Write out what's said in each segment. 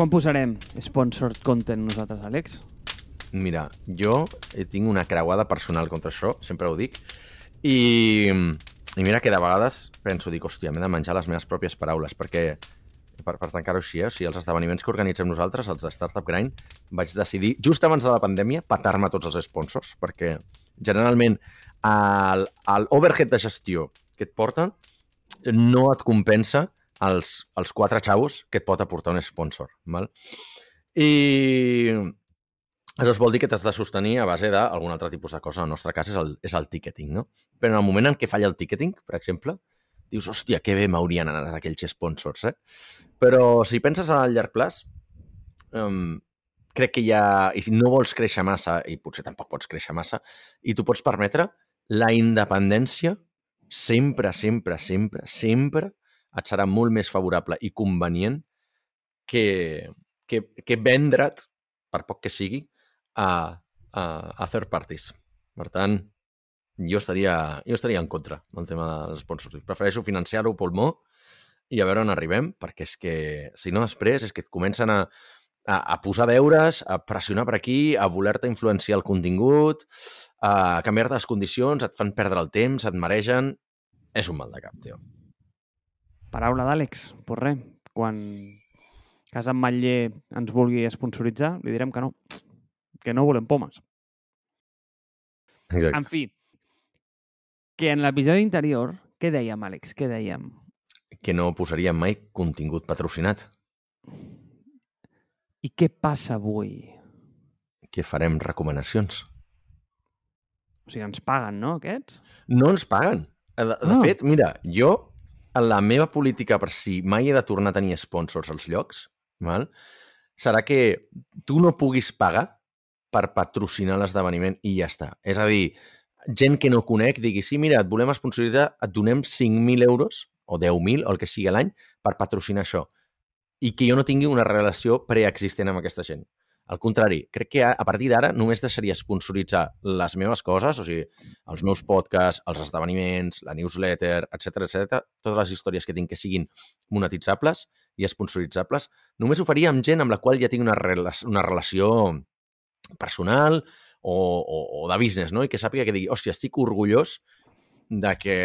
Quan posarem sponsored content nosaltres, Àlex? Mira, jo tinc una creuada personal contra això, sempre ho dic, i, i mira que de vegades penso, dic, hòstia, m'he de menjar les meves pròpies paraules, perquè per, per tancar-ho així, eh? o sigui, els esdeveniments que organitzem nosaltres, els de Startup Grind, vaig decidir, just abans de la pandèmia, patar-me tots els sponsors, perquè generalment l'overhead de gestió que et porten no et compensa els, els quatre xavos que et pot aportar un sponsor. Val? I això vol dir que t'has de sostenir a base d'algun altre tipus de cosa. En el nostre cas és el, és el ticketing, no? Però en el moment en què falla el ticketing, per exemple, dius, hòstia, que bé m'haurien anat aquells sponsors, eh? Però si penses a llarg plaç, um, crec que ja... I si no vols créixer massa, i potser tampoc pots créixer massa, i tu pots permetre, la independència sempre, sempre, sempre, sempre et serà molt més favorable i convenient que, que, que vendre't, per poc que sigui, a, a, a third parties. Per tant, jo estaria, jo estaria en contra del tema dels sponsors. Prefereixo financiar-ho pulmó i a veure on arribem, perquè és que, si no, després és que et comencen a, a, a posar deures, a pressionar per aquí, a voler-te influenciar el contingut, a canviar-te les condicions, et fan perdre el temps, et maregen... És un mal de cap, tio. Paraula d'Àlex, pues res, quan Casa Matller ens vulgui sponsoritzar, li direm que no, que no volem pomes. Exacte. En fi, que en l'episodi interior, què dèiem, Àlex? Què dèiem? Que no posaríem mai contingut patrocinat. I què passa avui? Que farem recomanacions. O sigui, ens paguen, no, aquests? No ens paguen. De, de Ah. fet, mira, jo, en la meva política per si mai he de tornar a tenir sponsors als llocs, val? serà que tu no puguis pagar per patrocinar l'esdeveniment i ja està. És a dir, gent que no conec digui, sí, mira, et volem sponsoritzar, et donem 5.000 euros o 10.000 o el que sigui l'any per patrocinar això. I que jo no tingui una relació preexistent amb aquesta gent. Al contrari, crec que a partir d'ara només deixaria sponsoritzar les meves coses, o sigui, els meus podcasts, els esdeveniments, la newsletter, etc etc, totes les històries que tinc que siguin monetitzables i sponsoritzables, només ho faria amb gent amb la qual ja tinc una, rela una relació personal o, o, o de business, no? I que sàpiga que digui, hòstia, estic orgullós de que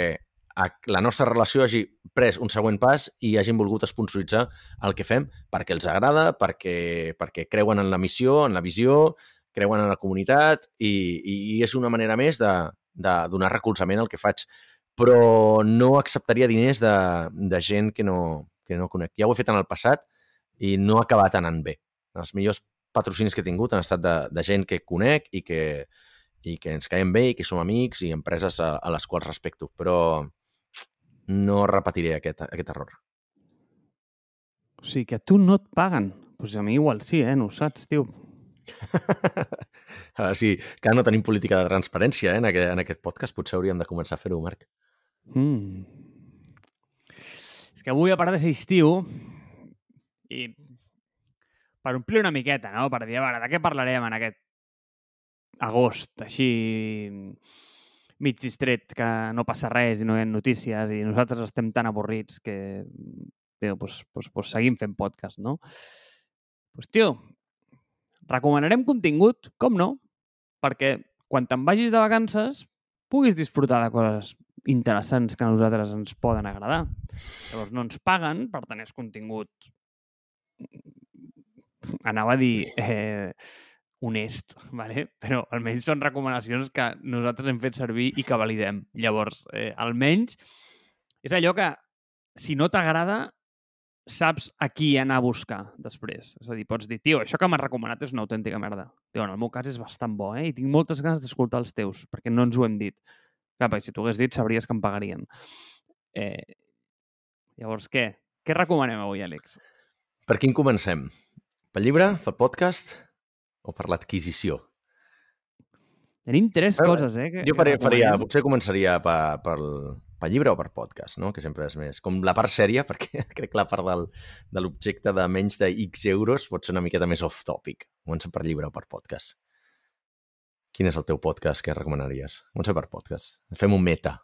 la nostra relació hagi pres un següent pas i hagin volgut sponsoritzar el que fem perquè els agrada, perquè, perquè creuen en la missió, en la visió, creuen en la comunitat i, i, i és una manera més de, de donar recolzament al que faig. Però no acceptaria diners de, de gent que no, que no conec. Ja ho he fet en el passat i no ha acabat anant bé. Els millors patrocinis que he tingut han estat de, de gent que conec i que, i que ens caiem bé i que som amics i empreses a, a les quals respecto. Però no repetiré aquest, aquest error. O sigui, que tu no et paguen. Doncs pues a mi igual sí, eh? No ho saps, tio. Ah, sí, que no tenim política de transparència eh, en, aquest, en aquest podcast. Potser hauríem de començar a fer-ho, Marc. Mm. És que avui, a part de ser estiu, i per omplir una miqueta, no? Per dir, a veure, de què parlarem en aquest agost, així mig distret, que no passa res i no hi ha notícies i nosaltres estem tan avorrits que, tio, pues, pues, pues seguim fent podcast, no? Pues, tio, recomanarem contingut, com no? Perquè quan te'n vagis de vacances puguis disfrutar de coses interessants que a nosaltres ens poden agradar. Llavors no ens paguen per tenir contingut anava a dir eh, honest, vale? però almenys són recomanacions que nosaltres hem fet servir i que validem. Llavors, eh, almenys és allò que si no t'agrada saps a qui anar a buscar després. És a dir, pots dir, tio, això que m'has recomanat és una autèntica merda. Tio, en el meu cas és bastant bo, eh? I tinc moltes ganes d'escoltar els teus, perquè no ens ho hem dit. Clar, perquè si t'ho hagués dit sabries que em pagarien. Eh, llavors, què? Què recomanem avui, Àlex? Per quin comencem? Pel llibre, pel podcast o per l'adquisició? Tenim tres Eh, coses, eh? Que, Jo faria, que faria, potser començaria per, per, per llibre o per podcast, no? que sempre és més com la part sèria, perquè crec que la part del, de l'objecte de menys de X euros pot ser una miqueta més off-topic. Comencem per llibre o per podcast. Quin és el teu podcast que recomanaries? Comencem per podcast. Fem un meta.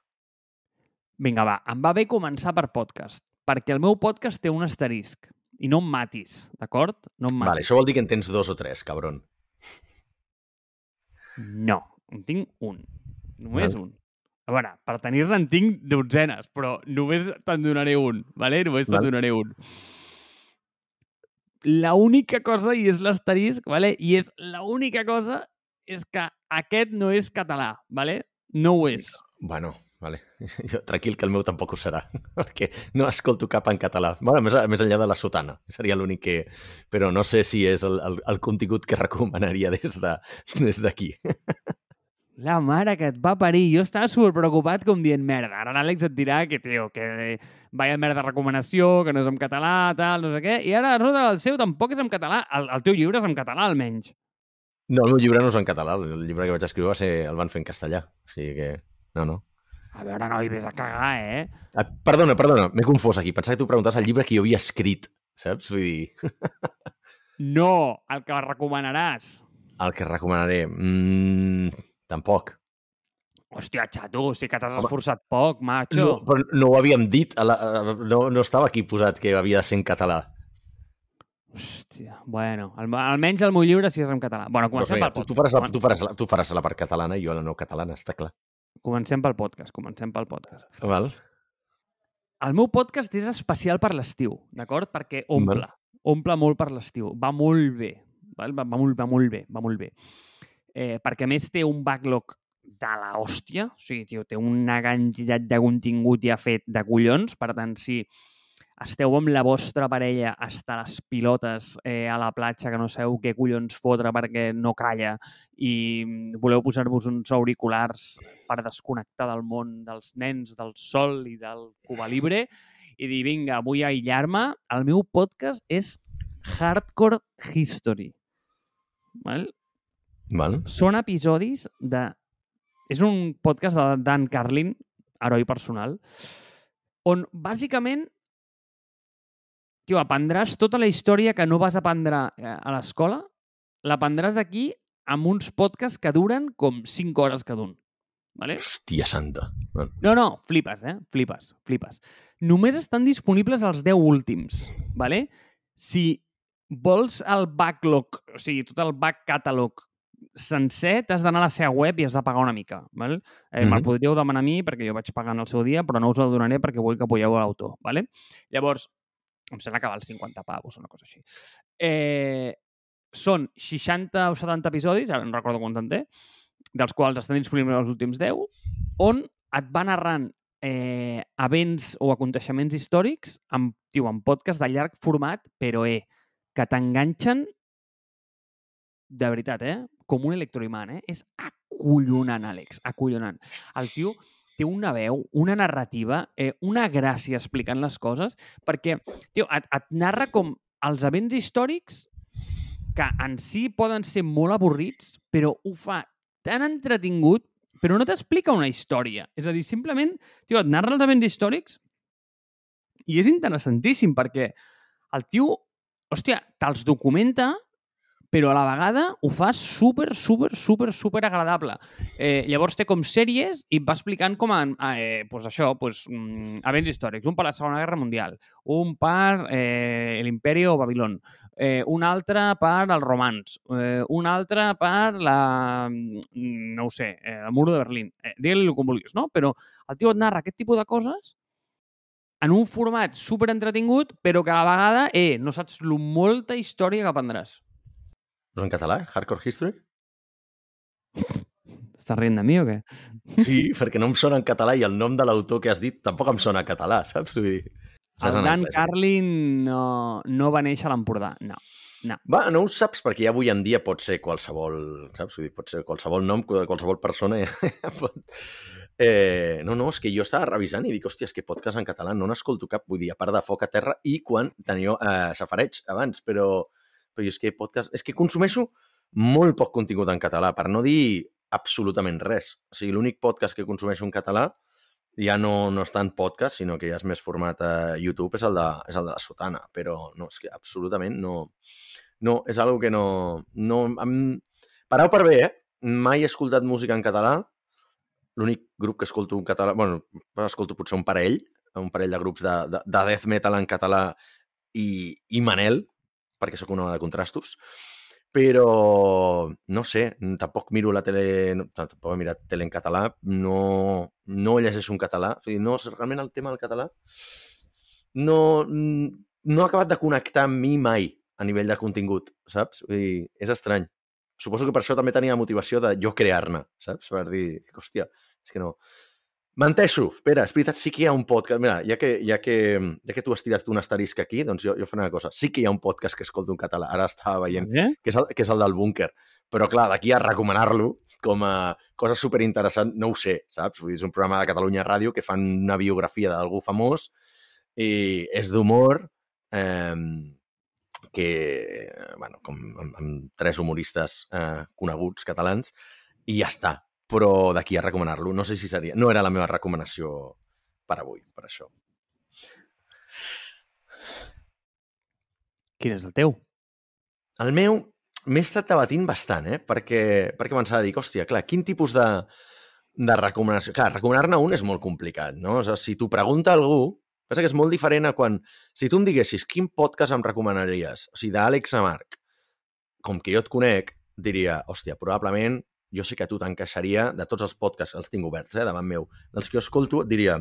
Vinga, va. Em va bé començar per podcast, perquè el meu podcast té un asterisc. I no em matis, d'acord? No em matis. Vale, això vol dir que en tens dos o tres, cabron. No, en tinc un. Només Val. un. A veure, per tenir-ne en tinc dotzenes, però només te'n donaré un, vale? Només te'n donaré un. La única cosa, i és l'asterisc, vale? i és la única cosa, és que aquest no és català, vale? No ho és. Bueno, vale. Jo, tranquil, que el meu tampoc ho serà, perquè no escolto cap en català. Bueno, més, més enllà de la sotana, seria l'únic que... Però no sé si és el, el, el contingut que recomanaria des de- des d'aquí. La mare que et va parir. Jo estava super preocupat com dient merda. Ara l'Àlex et dirà que, tio, que vaya merda recomanació, que no és en català, tal, no sé què. I ara resulta que el seu tampoc és en català. El, el teu llibre és en català, almenys. No, el meu llibre no és en català, el llibre que vaig escriure va ser, el van fer en castellà. O sigui que... No, no. A veure, no hi ves a cagar, eh? Ah, perdona, perdona, m'he confós aquí. Pensava que tu preguntaves el llibre que jo havia escrit, saps? Vull dir, No, el que recomanaràs. el que recomanaré... Mm, tampoc. Hòstia, xato, sí que t'has esforçat poc, macho. No, però no ho havíem dit, a la, a- no, no estava aquí posat que havia de ser en català. Hòstia, bueno, al, almenys el meu llibre sí és en català. Bueno, comencem vinga, pel tu, podcast. tu, faràs la, tu, faràs la, tu faràs la part catalana i jo la no catalana, està clar. Comencem pel podcast, comencem pel podcast. Val? El meu podcast és especial per l'estiu, d'acord? Perquè omple, omple molt per l'estiu. Va molt bé, val? Va, va, molt, va molt bé, va molt bé. Eh, perquè més té un backlog de la hòstia, o sigui, tio, té una quantitat de contingut ja fet de collons, per tant, si esteu amb la vostra parella hasta les pilotes eh, a la platja que no sabeu què collons fotre perquè no calla i voleu posar-vos uns auriculars per desconnectar del món dels nens, del sol i del Cuba Libre i dir, vinga, vull aïllar-me, el meu podcast és Hardcore History. Val? Val? Són episodis de... És un podcast de Dan Carlin, heroi personal, on bàsicament tio, aprendràs tota la història que no vas aprendre eh, a l'escola, l'aprendràs aquí amb uns podcasts que duren com 5 hores cada un. Vale? Hòstia santa. Val. No, no, flipes, eh? Flipes, flipes. Només estan disponibles els 10 últims, ¿vale? Si vols el backlog, o sigui, tot el back catalog sencer, t'has d'anar a la seva web i has de pagar una mica, ¿vale? Eh, Me'l Mhm. podríeu demanar a mi perquè jo vaig pagar en el seu dia, però no us el donaré perquè vull que apoyeu l'autor, ¿vale? Llavors, em sembla que val 50 pavos o una cosa així. Eh, són 60 o 70 episodis, ara no recordo quant en té, dels quals estan disponibles els últims 10, on et va narrant eh, events o aconteixements històrics amb, tio, amb podcast de llarg format, però eh, que t'enganxen de veritat, eh? Com un electroimant, eh? És acollonant, Àlex, acollonant. El tio té una veu, una narrativa, eh, una gràcia explicant les coses, perquè, tio, et, et narra com els events històrics que en si poden ser molt avorrits, però ho fa tan entretingut, però no t'explica una història. És a dir, simplement, tio, et narra els events històrics i és interessantíssim perquè el tio, hòstia, te'ls documenta, però a la vegada ho fa super, super, super, super agradable. Eh, llavors té com sèries i va explicant com en, eh, pues això, pues, mm, events històrics. Un per la Segona Guerra Mundial, un per eh, l'Imperi o Babilón, eh, un altre per els romans, eh, un altre per la... mm, no ho sé, eh, el muro de Berlín. Eh, Digue-li el que vulguis, no? Però el tio et narra aquest tipus de coses en un format super entretingut, però que a la vegada, eh, no saps lo molta història que aprendràs. Però en català? Hardcore History? Estàs rient de mi o què? Sí, perquè no em sona en català i el nom de l'autor que has dit tampoc em sona en català, saps? Vull dir... El Dan anglès, Carlin no, no va néixer a l'Empordà, no. Va, no ho saps perquè ja avui en dia pot ser qualsevol, saps? Vull dir, pot ser qualsevol nom, qualsevol persona. Ja pot... Eh, no, no, és que jo estava revisant i dic, hòstia, és que podcast en català no n'escolto cap, vull dir, a part de Foc a Terra i quan teniu eh, safareig abans, però, però jo és que podcast... És que consumeixo molt poc contingut en català, per no dir absolutament res. O sigui, l'únic podcast que consumeixo en català ja no, no està en podcast, sinó que ja és més format a YouTube, és el de, és el de la sotana, però no, és que absolutament no... No, és algo que no... no em... Parau per bé, eh? Mai he escoltat música en català. L'únic grup que escolto en català... bueno, escolto potser un parell, un parell de grups de, de, de death metal en català i, i Manel, perquè sóc un home de contrastos, però no sé, tampoc miro la tele, no, tampoc he mirat tele en català, no, no llegeixo en català, o sigui, no, realment el tema del català no, no ha acabat de connectar amb mi mai a nivell de contingut, saps? Vull dir, és estrany. Suposo que per això també tenia motivació de jo crear-ne, saps? Per dir, hòstia, és que no... Menteixo, espera, és veritat, sí que hi ha un podcast. Mira, ja que, ja que, ja que tu has tirat un asterisc aquí, doncs jo, jo faré una cosa. Sí que hi ha un podcast que escolto en català, ara estava veient, Eh? que és el, que és el del búnquer. Però, clar, d'aquí a recomanar-lo com a cosa superinteressant, no ho sé, saps? Vull dir, és un programa de Catalunya Ràdio que fan una biografia d'algú famós i és d'humor eh, que, bueno, com amb, amb tres humoristes eh, coneguts catalans i ja està. Però d'aquí a recomanar-lo, no sé si seria... No era la meva recomanació per avui, per això. Quin és el teu? El meu m'he estat debatint bastant, eh? Perquè, perquè pensava, dic, hòstia, clar, quin tipus de, de recomanació... Clar, recomanar-ne un és molt complicat, no? O sigui, si t'ho pregunta algú, pensa que és molt diferent a quan... Si tu em diguessis quin podcast em recomanaries, o sigui, d'Àlex a Marc, com que jo et conec, diria, hòstia, probablement jo sé que a tu t'encaixaria de tots els podcasts, els tinc oberts, eh, davant meu, dels que jo escolto, diria,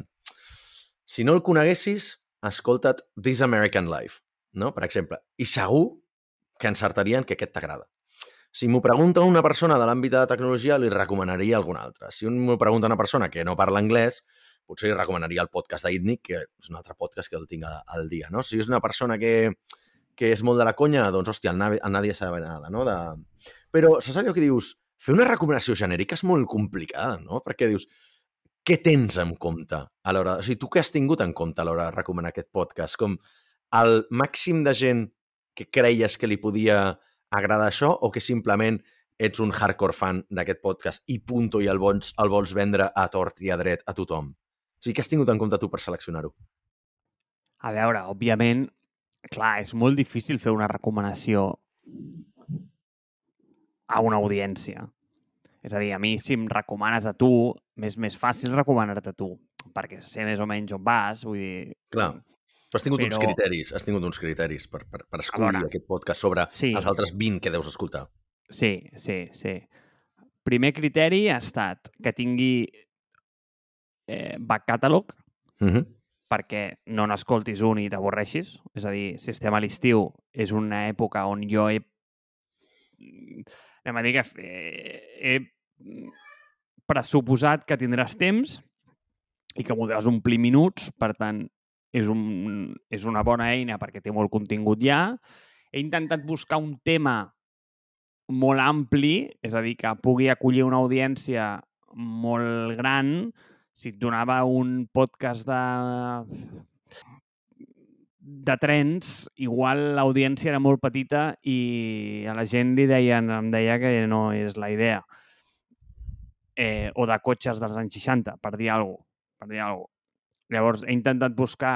si no el coneguessis, escolta't This American Life, no? per exemple. I segur que encertarien que aquest t'agrada. Si m'ho pregunta una persona de l'àmbit de la tecnologia, li recomanaria algun altre. Si m'ho pregunta una persona que no parla anglès, potser li recomanaria el podcast d'Itnic, que és un altre podcast que el tinc al dia. No? Si és una persona que, que és molt de la conya, doncs, hòstia, el, Nadia nada, no? De... Però saps allò que dius? Fer una recomanació genèrica és molt complicada, no? Perquè dius, què tens en compte a l'hora... O sigui, tu què has tingut en compte a l'hora de recomanar aquest podcast? Com el màxim de gent que creies que li podia agradar això o que simplement ets un hardcore fan d'aquest podcast i punto i el vols, el vols vendre a tort i a dret a tothom? O sigui, què has tingut en compte tu per seleccionar-ho? A veure, òbviament, clar, és molt difícil fer una recomanació a una audiència. És a dir, a mi, si em recomanes a tu, m'és més fàcil recomanar-te a tu, perquè sé més o menys on vas, vull dir... Clar, però has tingut Però... uns criteris, has tingut uns criteris per, per, per escollir veure, aquest podcast sobre sí. els altres 20 que deus escoltar. Sí, sí, sí. Primer criteri ha estat que tingui eh, back catalog, Uh -huh. perquè no n'escoltis un i t'avorreixis. És a dir, si estem a l'estiu, és una època on jo he... Anem a dir que he, he pressuposat que tindràs temps i que voldràs omplir minuts, per tant, és, un, és una bona eina perquè té molt contingut ja. He intentat buscar un tema molt ampli, és a dir, que pugui acollir una audiència molt gran, si et donava un podcast de de trens, igual l'audiència era molt petita i a la gent li deien, em deia que no és la idea. Eh, o de cotxes dels anys 60, per dir alguna cosa. Per dir alguna cosa. Llavors, he intentat buscar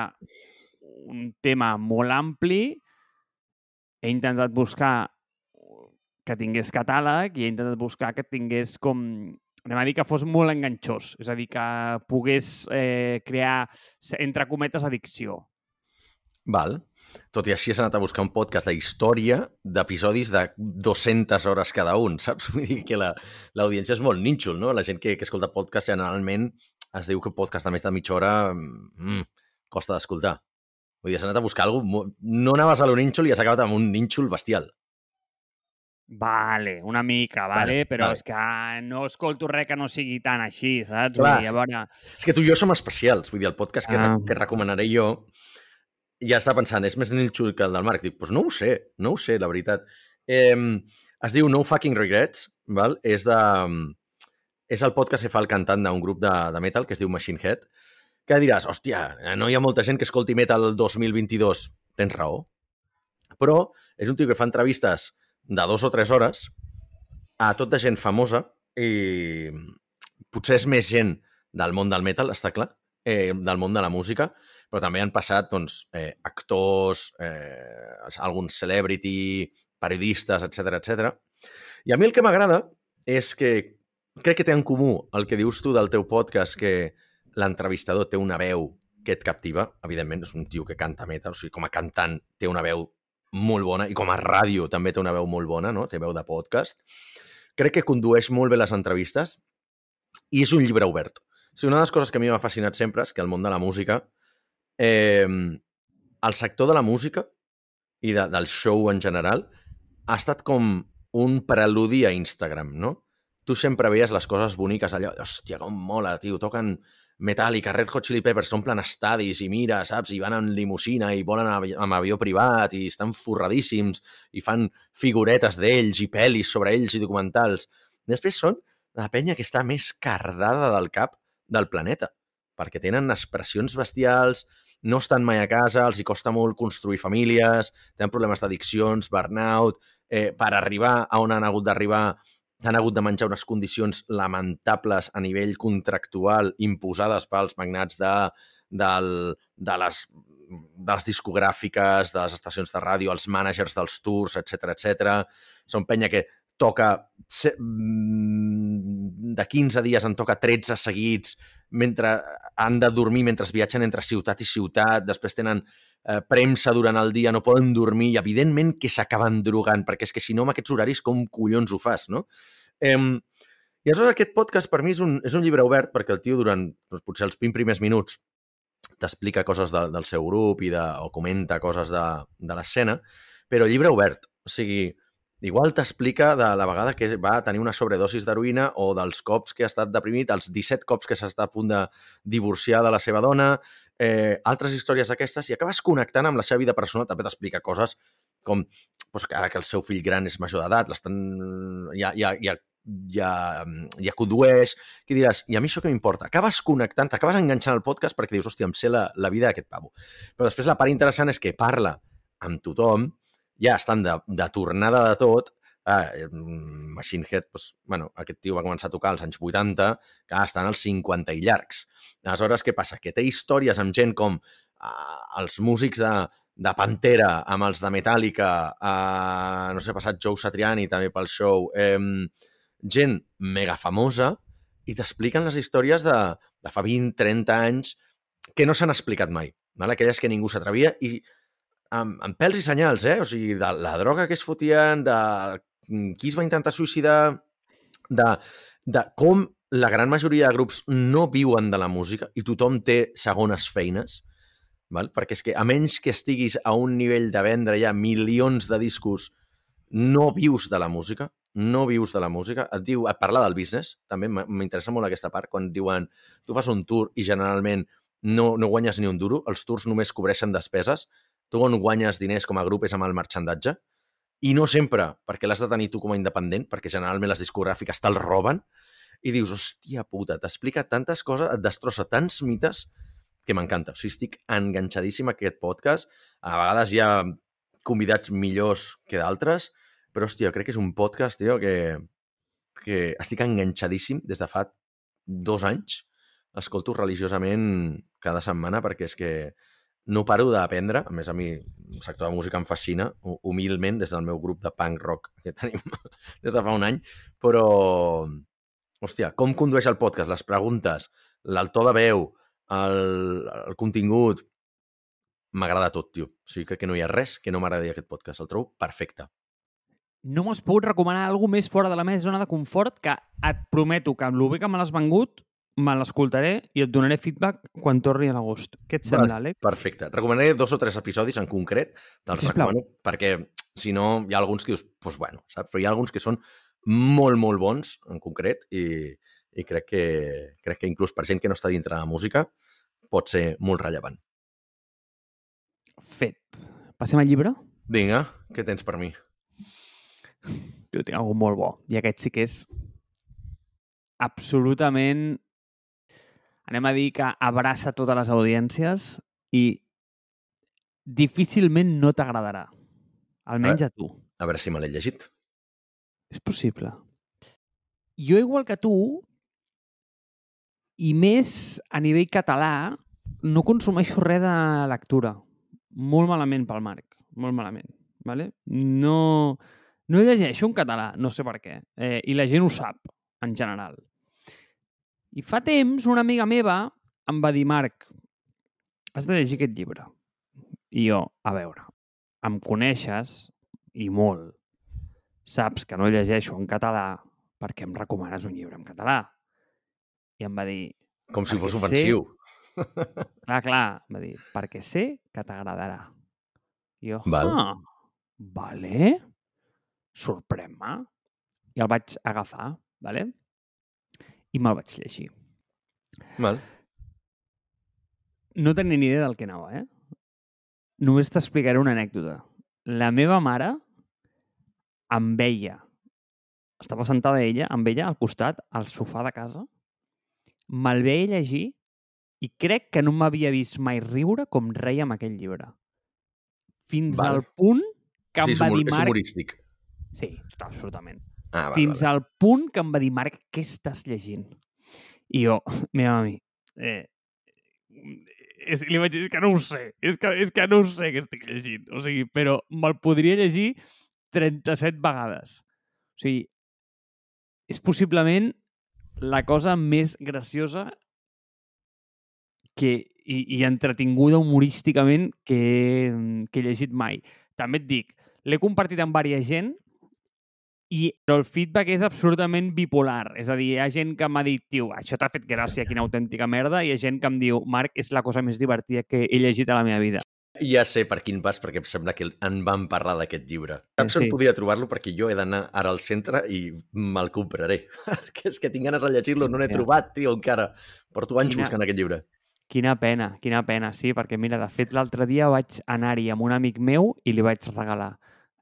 un tema molt ampli, he intentat buscar que tingués catàleg i he intentat buscar que tingués com anem a dir que fos molt enganxós, és a dir, que pogués eh, crear, entre cometes, addicció. Val. Tot i així has anat a buscar un podcast de història d'episodis de 200 hores cada un, saps? Vull dir que la- l'audiència és molt nínxol, no? La gent que, que escolta podcast generalment es diu que podcast de més de mitja hora mm, costa d'escoltar. Vull dir, has anat a buscar alguna cosa... No anaves a lo nínxol i has acabat amb un nínxol bestial. Vale, una mica, vale, Vale, però vale. és que no escolto res que no sigui tan així, saps? Clar. Vull dir, veure, És que tu i jo som especials. Vull dir, el podcast que, ah. que recomanaré jo ja està pensant, és més nínxol que el del Marc. Dic, doncs no ho sé, no ho sé, la veritat. Eh, es diu No Fucking Regrets, val? És, de, és el podcast que fa el cantant d'un grup de, de metal que es diu Machine Head, que diràs, hòstia, no hi ha molta gent que escolti metal el 2022. Tens raó. Però és un tio que fa entrevistes de dos o tres hores a tot de gent famosa i potser és més gent del món del metal, està clar, eh, del món de la música, però també han passat doncs, eh, actors, eh, alguns celebrity, periodistes, etc etc. I a mi el que m'agrada és que crec que té en comú el que dius tu del teu podcast, que l'entrevistador té una veu que et captiva. Evidentment, és un tio que canta metal, o sigui, com a cantant té una veu molt bona i com a ràdio també té una veu molt bona, no? té veu de podcast. Crec que condueix molt bé les entrevistes i és un llibre obert. O sigui, una de les coses que a mi m'ha fascinat sempre és que el món de la música, eh, el sector de la música i de, del show en general ha estat com un preludi a Instagram, no? Tu sempre veies les coses boniques allò, hòstia, com mola, tio, toquen Metallica, Red Hot Chili Peppers, s'omplen estadis i mira, saps, i van en limusina i volen amb avió privat i estan forradíssims i fan figuretes d'ells i pel·lis sobre ells i documentals. Després són la penya que està més cardada del cap del planeta, perquè tenen expressions bestials, no estan mai a casa, els hi costa molt construir famílies, tenen problemes d'addiccions, burnout, eh, per arribar a on han hagut d'arribar han hagut de menjar unes condicions lamentables a nivell contractual imposades pels magnats de, del, de, les, de les discogràfiques, de les estacions de ràdio, els mànagers dels tours, etc etc. Són penya que toca mm, de 15 dies en toca 13 seguits mentre han de dormir mentre viatgen entre ciutat i ciutat, després tenen eh, premsa durant el dia, no poden dormir i evidentment que s'acaben drogant, perquè és que si no amb aquests horaris com collons ho fas, no? Eh, I aleshores aquest podcast per mi és un, és un llibre obert perquè el tio durant doncs, potser els 20 primers minuts t'explica coses de, del seu grup i de, o comenta coses de, de l'escena, però llibre obert. O sigui, Igual t'explica de la vegada que va tenir una sobredosis d'heroïna o dels cops que ha estat deprimit, els 17 cops que s'està a punt de divorciar de la seva dona, eh, altres històries d'aquestes, i acabes connectant amb la seva vida personal. També t'explica coses com doncs, ara que el seu fill gran és major d'edat, l'estan... Ja, ja, ja, ja, ja condueix, que diràs, i a mi això que m'importa? Acabes connectant, t'acabes enganxant el podcast perquè dius, hòstia, em sé la, la vida d'aquest pavo. Però després la part interessant és que parla amb tothom, ja estan de, de tornada de tot, ah, Machine Head, doncs, bueno, aquest tio va començar a tocar als anys 80, que ah, estan als 50 i llargs. Aleshores, què passa? Que té històries amb gent com ah, els músics de, de Pantera, amb els de Metallica, ah, no sé, ha passat Joe Satriani també pel show, eh, gent mega famosa, i t'expliquen les històries de, de fa 20-30 anys que no s'han explicat mai. Val? Aquelles que ningú s'atrevia i amb, amb pèls i senyals, eh? O sigui, de la droga que es fotien, de qui es va intentar suïcidar, de, de com la gran majoria de grups no viuen de la música i tothom té segones feines, val? perquè és que a menys que estiguis a un nivell de vendre ja milions de discos, no vius de la música, no vius de la música. Et diu, et parla del business, també m'interessa molt aquesta part, quan diuen tu fas un tour i generalment no, no guanyes ni un duro, els tours només cobreixen despeses, tu on guanyes diners com a grup és amb el marxandatge, i no sempre perquè l'has de tenir tu com a independent, perquè generalment les discogràfiques te'l roben, i dius, hòstia puta, t'explica tantes coses, et destrossa tants mites que m'encanta. O sigui, estic enganxadíssim a aquest podcast. A vegades hi ha convidats millors que d'altres, però, hòstia, crec que és un podcast, tio, que, que estic enganxadíssim des de fa dos anys. L'escolto religiosament cada setmana perquè és que no paro d'aprendre, a més a mi el sector de música em fascina, humilment, des del meu grup de punk rock que tenim des de fa un any, però, hòstia, com condueix el podcast, les preguntes, el to de veu, el, el contingut, m'agrada tot, tio. O sigui, crec que no hi ha res que no m'agradi aquest podcast. El trobo perfecte. No m'has pogut recomanar alguna més fora de la meva zona de confort que et prometo que amb el bé que me l'has vengut me l'escoltaré i et donaré feedback quan torni a l'agost. Què et sembla, Àlex? Perfecte. Recomanaré dos o tres episodis en concret, te'ls recomano, perquè si no, hi ha alguns que dius, doncs pues bueno, saps? Però hi ha alguns que són molt, molt bons, en concret, i, i crec, que, crec que inclús per gent que no està dintre de la música pot ser molt rellevant. Fet. Passem al llibre? Vinga, què tens per mi? Jo tinc algú molt bo. I aquest sí que és absolutament anem a dir que abraça totes les audiències i difícilment no t'agradarà. Almenys a, a tu. A veure si me l'he llegit. És possible. Jo, igual que tu, i més a nivell català, no consumeixo res de lectura. Molt malament pel Marc. Molt malament. Vale? No, no llegeixo en català, no sé per què. Eh, I la gent ho sap, en general. I fa temps una amiga meva em va dir, Marc, has de llegir aquest llibre. I jo, a veure, em coneixes, i molt, saps que no llegeixo en català perquè em recomanes un llibre en català. I em va dir, Com si fos sé- ofensiu. clar, clar, em va dir, perquè sé que t'agradarà. I jo, Val. ah, vale, sorprèn-me. I el vaig agafar, vale? I me'l vaig llegir. Val. No tenia ni idea del que anava, eh? Només t'explicaré una anècdota. La meva mare em veia, estava sentada ella, amb ella al costat, al sofà de casa, me'l veia llegir i crec que no m'havia vist mai riure com reia amb aquell llibre. Fins Val. al punt que sí, em és, va humor, dir és Marc... humorístic. Sí, absolutament. Ah, val, Fins val, al punt que em va dir, Marc, què estàs llegint? I jo, mira, mami, eh, és, li vaig dir, és que no ho sé, és que, és que no ho sé què estic llegint. O sigui, però me'l podria llegir 37 vegades. O sigui, és possiblement la cosa més graciosa que, i, i entretinguda humorísticament que, que he llegit mai. També et dic, l'he compartit amb diversa gent i però el feedback és absolutament bipolar. És a dir, hi ha gent que m'ha dit, tio, això t'ha fet gràcia, quina autèntica merda, i hi ha gent que em diu, Marc, és la cosa més divertida que he llegit a la meva vida. Ja sé per quin vas, perquè em sembla que en vam parlar d'aquest llibre. Saps on Sí. podia trobar-lo? Perquè jo he d'anar ara al centre i me'l compraré. Perquè és que tinc ganes de llegir-lo, no Hòstia. trobat, tio, encara. Porto anys Quina- buscant aquest llibre. Quina pena, quina pena, sí, perquè mira, de fet, l'altre dia vaig anar-hi amb un amic meu i li vaig regalar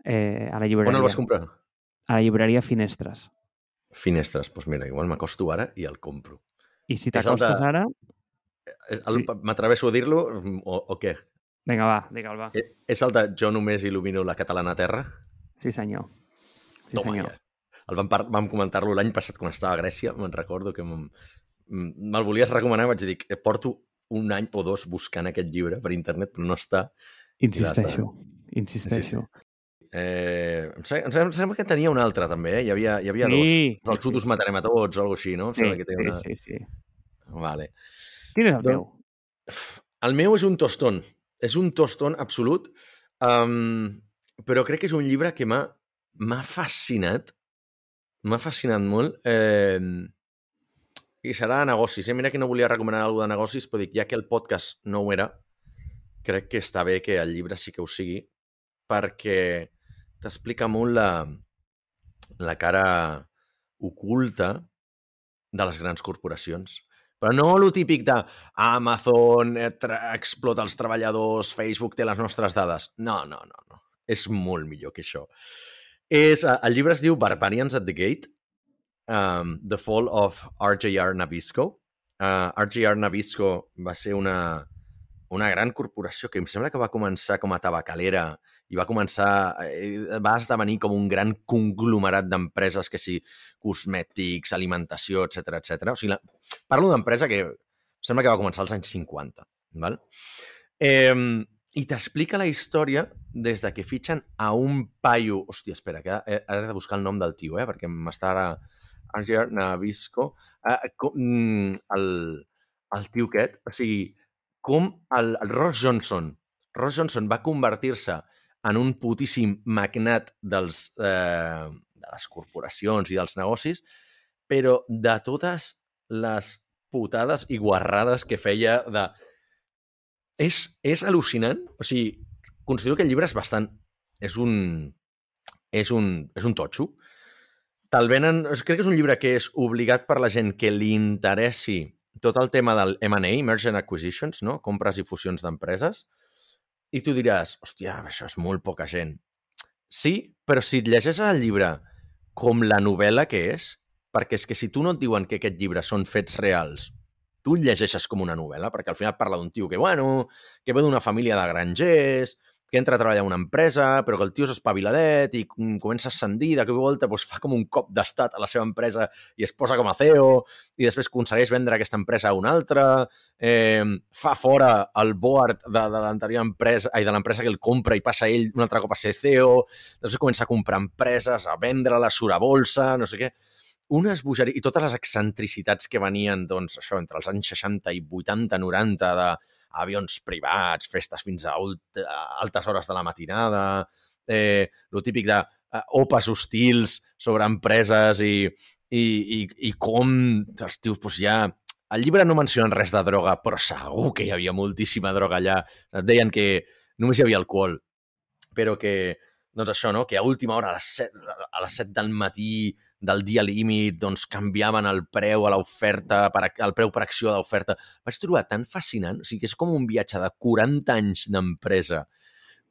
eh, a la llibreria. On el vas comprar? A la llibreria Finestres. Finestres. Doncs pues mira, igual m'acosto ara i el compro. I si el de- t'acostes ara... El- Sí. M'atrevesso a dir-lo o, o què? Vinga, va, digue'l, va. Eh, És el de Jo només il·lumino la catalana terra? Sí, senyor. Sí, Toma senyor. ja. El vam, par- vam comentar-lo l'any passat quan estava a Grècia, me'n recordo que me'm- m- me'l volies recomanar i vaig dir que porto un any o dos buscant aquest llibre per internet, però no està. Insisteixo, insisteixo. Eh, em, sembla, em sembla- em sembla que tenia un altre, també, eh? Hi havia, hi havia Sí, dos. Els sí, sí. matarem a tots o alguna així, no? Em Sí, que té sí, una... sí, sí. Vale. Quin és el Doncs- teu? El meu és un tostón. És un tostón absolut, um, però crec que és un llibre que m'ha m'ha fascinat. M'ha fascinat molt. Eh, I serà de negocis. Eh? Mira que no volia recomanar alguna de negocis, però dic, ja que el podcast no ho era, crec que està bé que el llibre sí que ho sigui, perquè t'explica molt la, la cara oculta de les grans corporacions. Però no el típic de Amazon eh, explota els treballadors, Facebook té les nostres dades. No, no, no. no. És molt millor que això. És, eh, el llibre es diu Barbarians at the Gate, um, The Fall of RJR Nabisco. Uh, RJR Nabisco va ser una, una gran corporació que em sembla que va començar com a tabacalera i va començar, eh, va esdevenir com un gran conglomerat d'empreses que sí, cosmètics, alimentació, etc etc. O sigui, la, parlo d'empresa que sembla que va començar als anys 50. Val? Eh, I t'explica la història des de que fitxen a un paio... Hòstia, espera, que ara he- ara he de buscar el nom del tio, eh? perquè m'està ara... Angel Navisco. Eh, el, el tio aquest, o sigui, com el, el Ross Johnson. Ross Johnson va convertir-se en un putíssim magnat dels, eh, de les corporacions i dels negocis, però de totes les putades i guarrades que feia de... És, és al·lucinant. O sigui, considero que el llibre és bastant... És un... És un, és un totxo. Te'l venen... Crec que és un llibre que és obligat per la gent que li interessi tot el tema del M&A, Merger and Acquisitions, no? compres i fusions d'empreses, i tu diràs, hòstia, això és molt poca gent. Sí, però si et llegeixes el llibre com la novel·la que és, perquè és que si tu no et diuen que aquest llibre són fets reals, tu el llegeixes com una novel·la, perquè al final parla d'un tio que, bueno, que ve d'una família de grangers, que entra a treballar a una empresa, però que el tio és espaviladet i com- comença a ascendir, de cop i volta doncs, fa com un cop d'estat a la seva empresa i es posa com a CEO, i després aconsegueix vendre aquesta empresa a una altra, eh, fa fora el board de, de l'anterior empresa, ai, de l'empresa que el compra i passa ell un altre cop a ser CEO, després comença a comprar empreses, a vendre-les, surt a bolsa, no sé què. Unes bogeries i totes les excentricitats que venien, doncs, això, entre els anys 60 i 80, 90, d'avions privats, festes fins a altes hores de la matinada, eh, lo típic de eh, opes hostils sobre empreses i, i, i, i com els tios doncs ja el llibre no menciona res de droga, però segur que hi havia moltíssima droga allà. Et deien que només hi havia alcohol, però que, doncs això, no? que a última hora, a les 7, a les 7 del matí del dia límit, doncs canviaven el preu a l'oferta, el preu per acció d'oferta. Vaig trobar tan fascinant, o sigui, és com un viatge de 40 anys d'empresa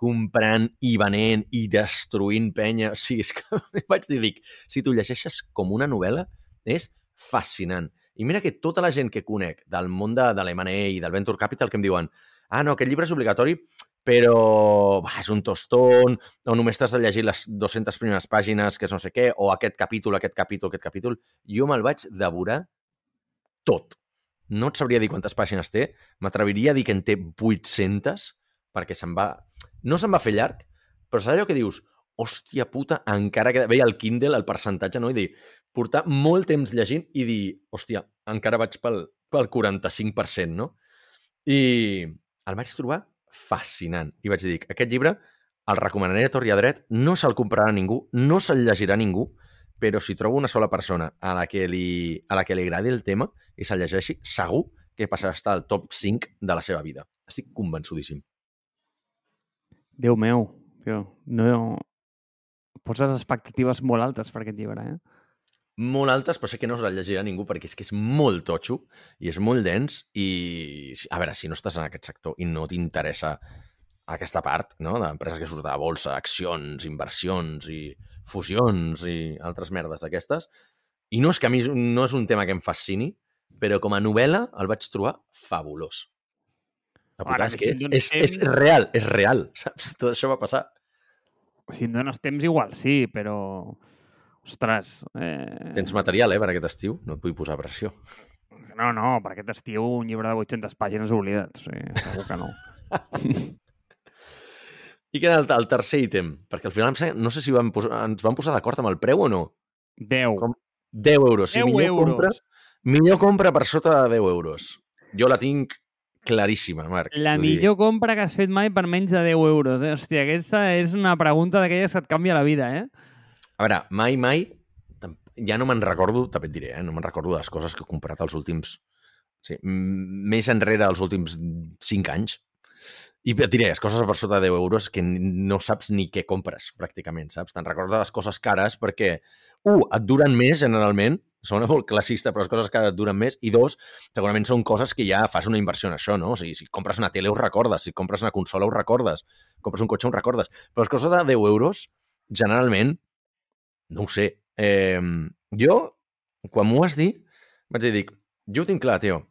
comprant i venent i destruint penya. O sigui, és que vaig dir, dic, si tu llegeixes com una novel·la, és fascinant. I mira que tota la gent que conec del món de, de l'M&A i del Venture Capital que em diuen ah, no, aquest llibre és obligatori, però va, és un tostón, o només t'has de llegir les 200 primeres pàgines, que és no sé què, o aquest capítol, aquest capítol, aquest capítol. Jo me'l vaig devorar tot. No et sabria dir quantes pàgines té, m'atreviria a dir que en té 800, perquè se'n va... No se'n va fer llarg, però saps allò que dius? Hòstia puta, encara que... Veia el Kindle, el percentatge, no? I dir, portar molt temps llegint i dir, hòstia, encara vaig pel, pel 45%, no? I el vaig trobar fascinant. I vaig dir, aquest llibre el recomanaré a torri a dret, no se'l comprarà ningú, no se'l llegirà ningú, però si trobo una sola persona a la que li, a la que li agradi el tema i se'l llegeixi, segur que passarà a estar al top 5 de la seva vida. Estic convençudíssim. Déu meu, tio, no... Poses expectatives molt altes per aquest llibre, eh? Molt altes, però sé que no es la llegirà ningú perquè és que és molt totxo i és molt dens i, a veure, si no estàs en aquest sector i no t'interessa aquesta part, no?, d'empreses que surten de bolsa, accions, inversions i fusions i altres merdes d'aquestes, i no és que a mi no és un tema que em fascini, però com a novel·la el vaig trobar fabulós. La Ara, és que si és, és, és real, és real, saps? Tot això va passar. Si em dones temps, igual sí, però Ostres... Eh... Tens material, eh, per aquest estiu? No et vull posar pressió. No, no, per aquest estiu un llibre de 800 pàgines oblidat. Sí, segur que no. I què era el, el tercer ítem? Perquè al final no sé si vam posar, ens vam posar d'acord amb el preu o no. 10. Com? 10 euros. 10 sí, millor euros. Compra, millor compra per sota de 10 euros. Jo la tinc claríssima, Marc. La millor dir. compra que has fet mai per menys de 10 euros. Eh? Hòstia, aquesta és una pregunta d'aquelles que et canvia la vida, eh? A veure, mai, mai, ja no me'n recordo, també et diré, eh? no me'n recordo de les coses que he comprat els últims... Sí, més enrere els últims 5 anys. I et diré, les coses per sota de 10 euros que no saps ni què compres, pràcticament, saps? Te'n recordes les coses cares perquè, un, et duren més, generalment, sona molt classista, però les coses cares et duren més, i dos, segurament són coses que ja fas una inversió en això, no? O sigui, si compres una tele ho recordes, si compres una consola ho recordes, compres un cotxe ho recordes, però les coses de 10 euros, generalment, no ho sé. Eh, jo, quan m'ho has dit, vaig dir, dic, jo ho tinc clar, tio.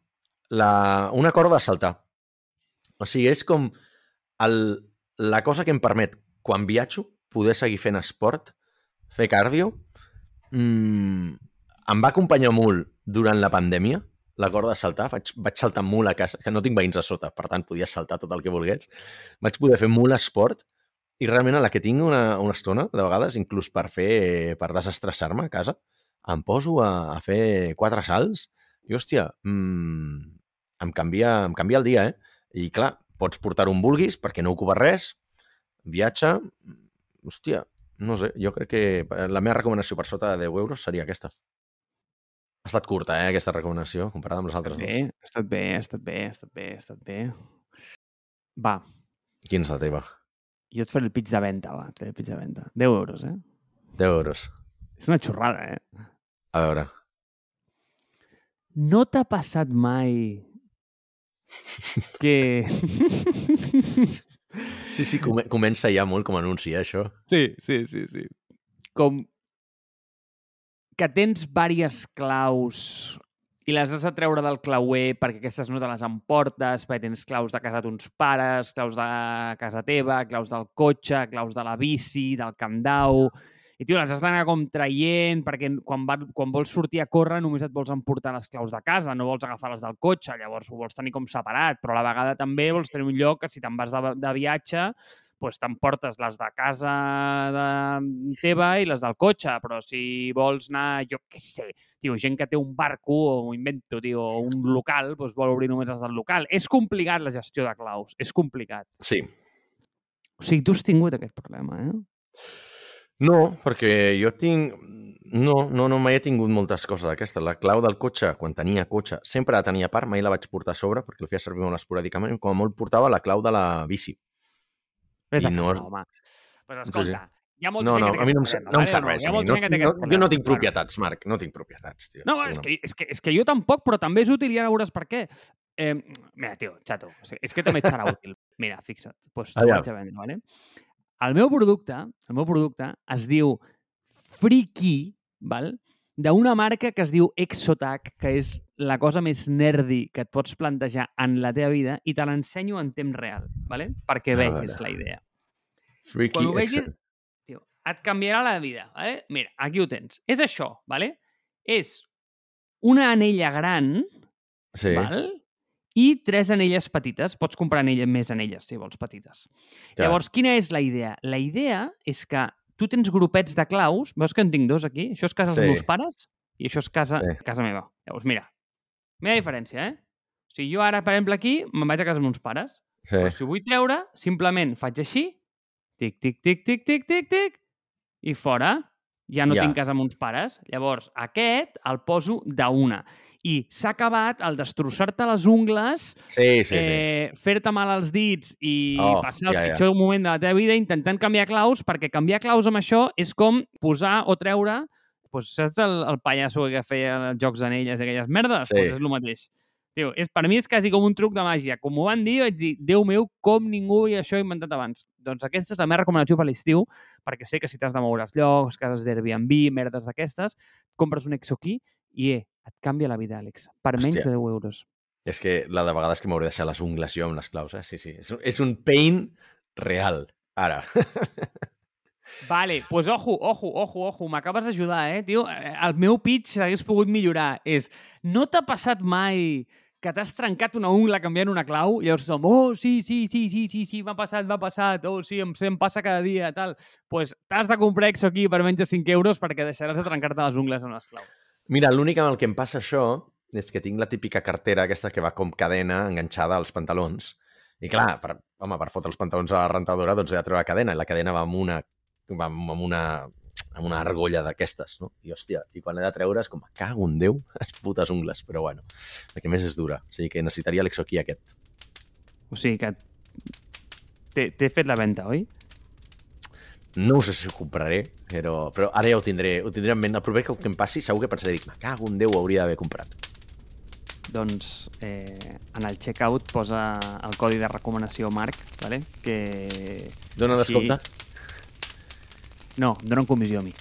La, una corda a saltar. O sigui, és com el, la cosa que em permet, quan viatjo, poder seguir fent esport, fer cardio. Mm, em va acompanyar molt durant la pandèmia, la corda de saltar. Vaig, vaig saltar molt a casa, que no tinc veïns a sota, per tant, podia saltar tot el que volgués. Vaig poder fer molt esport i realment a la que tinc una, una estona, de vegades, inclús per fer, per desestressar-me a casa, em poso a, a fer quatre salts i, hòstia, mmm, em, canvia, em canvia el dia, eh? I, clar, pots portar on vulguis perquè no ocupa res, viatge... Hòstia, no sé, jo crec que la meva recomanació per sota de 10 euros seria aquesta. Ha estat curta, eh, aquesta recomanació, comparada amb les altres bé, dues. Ha estat bé, ha estat bé, ha estat bé, ha estat bé. Va. Quina és la teva? Jo et faré el pitch de venda, va. Et faré el pitch de venda. 10 euros, eh? 10 euros. És una xorrada, eh? A veure. No t'ha passat mai que... sí, sí, comença ja molt com a anunci, eh, això. Sí, sí, sí, sí. Com que tens diverses claus i les has de treure del clauer perquè aquestes no te les emportes, perquè tens claus de casa d'uns pares, claus de casa teva, claus del cotxe, claus de la bici, del candau... I, tio, les has d'anar com traient perquè quan, va, quan vols sortir a córrer només et vols emportar les claus de casa, no vols agafar les del cotxe, llavors ho vols tenir com separat, però a la vegada també vols tenir un lloc que si te'n vas de, de viatge pues t'emportes les de casa de teva i les del cotxe, però si vols anar, jo què sé, tio, gent que té un barco o ho invento, tio, o un local, doncs vol obrir només les del local. És complicat la gestió de claus, és complicat. Sí. O sigui, tu has tingut aquest problema, eh? No, perquè jo tinc... No, no, no mai he tingut moltes coses d'aquestes. La clau del cotxe, quan tenia cotxe, sempre la tenia a part, mai la vaig portar a sobre, perquè el feia servir molt esporàdicament, com a molt portava la clau de la bici. Ves I a no- no... home. Pues escolta, hi ha molta No, gent no, a mi no em, problema, no em mi. molta No, no, aquest jo no tinc propietats, Marc, no tinc propietats, tio. No, Sí, és que, és, que, és que jo tampoc, però també és útil i ara veuràs per què. Eh, mira, tio, xato, és que també et serà útil. Mira, fixa't, doncs t'ho vaig a vendre, vale? El meu producte, el meu producte es diu Freaky, val? D'una marca que es diu Exotac, que és la cosa més nerdy que et pots plantejar en la teva vida i te l'ensenyo en temps real, vale? perquè A vegis la idea. Freaky Quan ho vegis, tio, et canviarà la vida. Vale? Mira, aquí ho tens. És això, vale? És una anella gran, Sí, val? i tres anelles petites. Pots comprar anelles, més anelles, si vols, petites. clar. Llavors, quina és la idea? La idea és que tu tens grupets de claus, veus que en tinc dos aquí? Això és casa Sí. dels meus pares i això és casa, Sí. casa meva. Llavors, mira, mira la diferència, eh? O sigui, jo ara, per exemple, aquí, me'n vaig a casa dels meus pares. sí. Però si ho vull treure, simplement faig així, tic, tic, tic, tic, tic, tic, tic, i fora. Ja no Ja. tinc casa amb uns pares. Llavors, aquest el poso d'una. I s'ha acabat el destrossar-te les ungles, Sí, sí, sí. eh, fer-te mal als dits i Oh, passar el ja, ja. pitjor moment de la teva vida intentant canviar claus, perquè canviar claus amb això és com posar o treure doncs, saps el, el pallasso que feia els jocs d'anelles i aquelles merdes? Sí. Doncs és el mateix. Tio, és, per mi és quasi com un truc de màgia. Com m'ho van dir, vaig dir, Déu meu, com ningú havia això inventat abans. Doncs aquesta és la meva recomanació per l'estiu, perquè sé que si t'has de moure als llocs, cases d'Airbnb, merdes d'aquestes, compres un Exokey i, eh, et canvia la vida, Àlex. Per menys Hòstia. de 10 euros. És que la de vegades que m'hauré de deixar les ungles jo amb les claus, eh? Sí, sí. És, és un pain real, ara. Vale, pues ojo, ojo, ojo, ojo, m'acabes d'ajudar, eh, tio? Eh, El meu pitch s'hagués pogut millorar. És, no t'ha passat mai que t'has trencat una ungla canviant una clau? Llavors som, oh, sí, sí, sí, sí, sí, sí, m'ha passat, m'ha passat, oh, sí, em, em passa cada dia, tal. pues t'has de comprar Exo aquí per menys de 5 euros perquè deixaràs de trencar-te les ungles amb les claus. Mira, l'únic amb el que em passa això és que tinc la típica cartera aquesta que va com cadena enganxada als pantalons. I clar, per, home, per fotre els pantalons a la rentadora, doncs he de treure cadena, i la cadena va amb una, va amb una, amb una argolla d'aquestes, no? I, hòstia, i quan l'he de treure és com, "Me cago en Déu, les putes ungles, però bueno, el que més és dura. O sigui que necessitaria l'exoquí aquest. O sigui que t'he fet la venda, oi? No ho sé si ho compraré, però, però ara ja ho tindré, ho tindré en ment. El proper que em passi segur que pensaré, dic, me cago en Déu, ho hauria d'haver comprat. Doncs eh, en el checkout posa el codi de recomanació Marc, vale? que Dóna Així- descompte? No, em donen comissió a mi.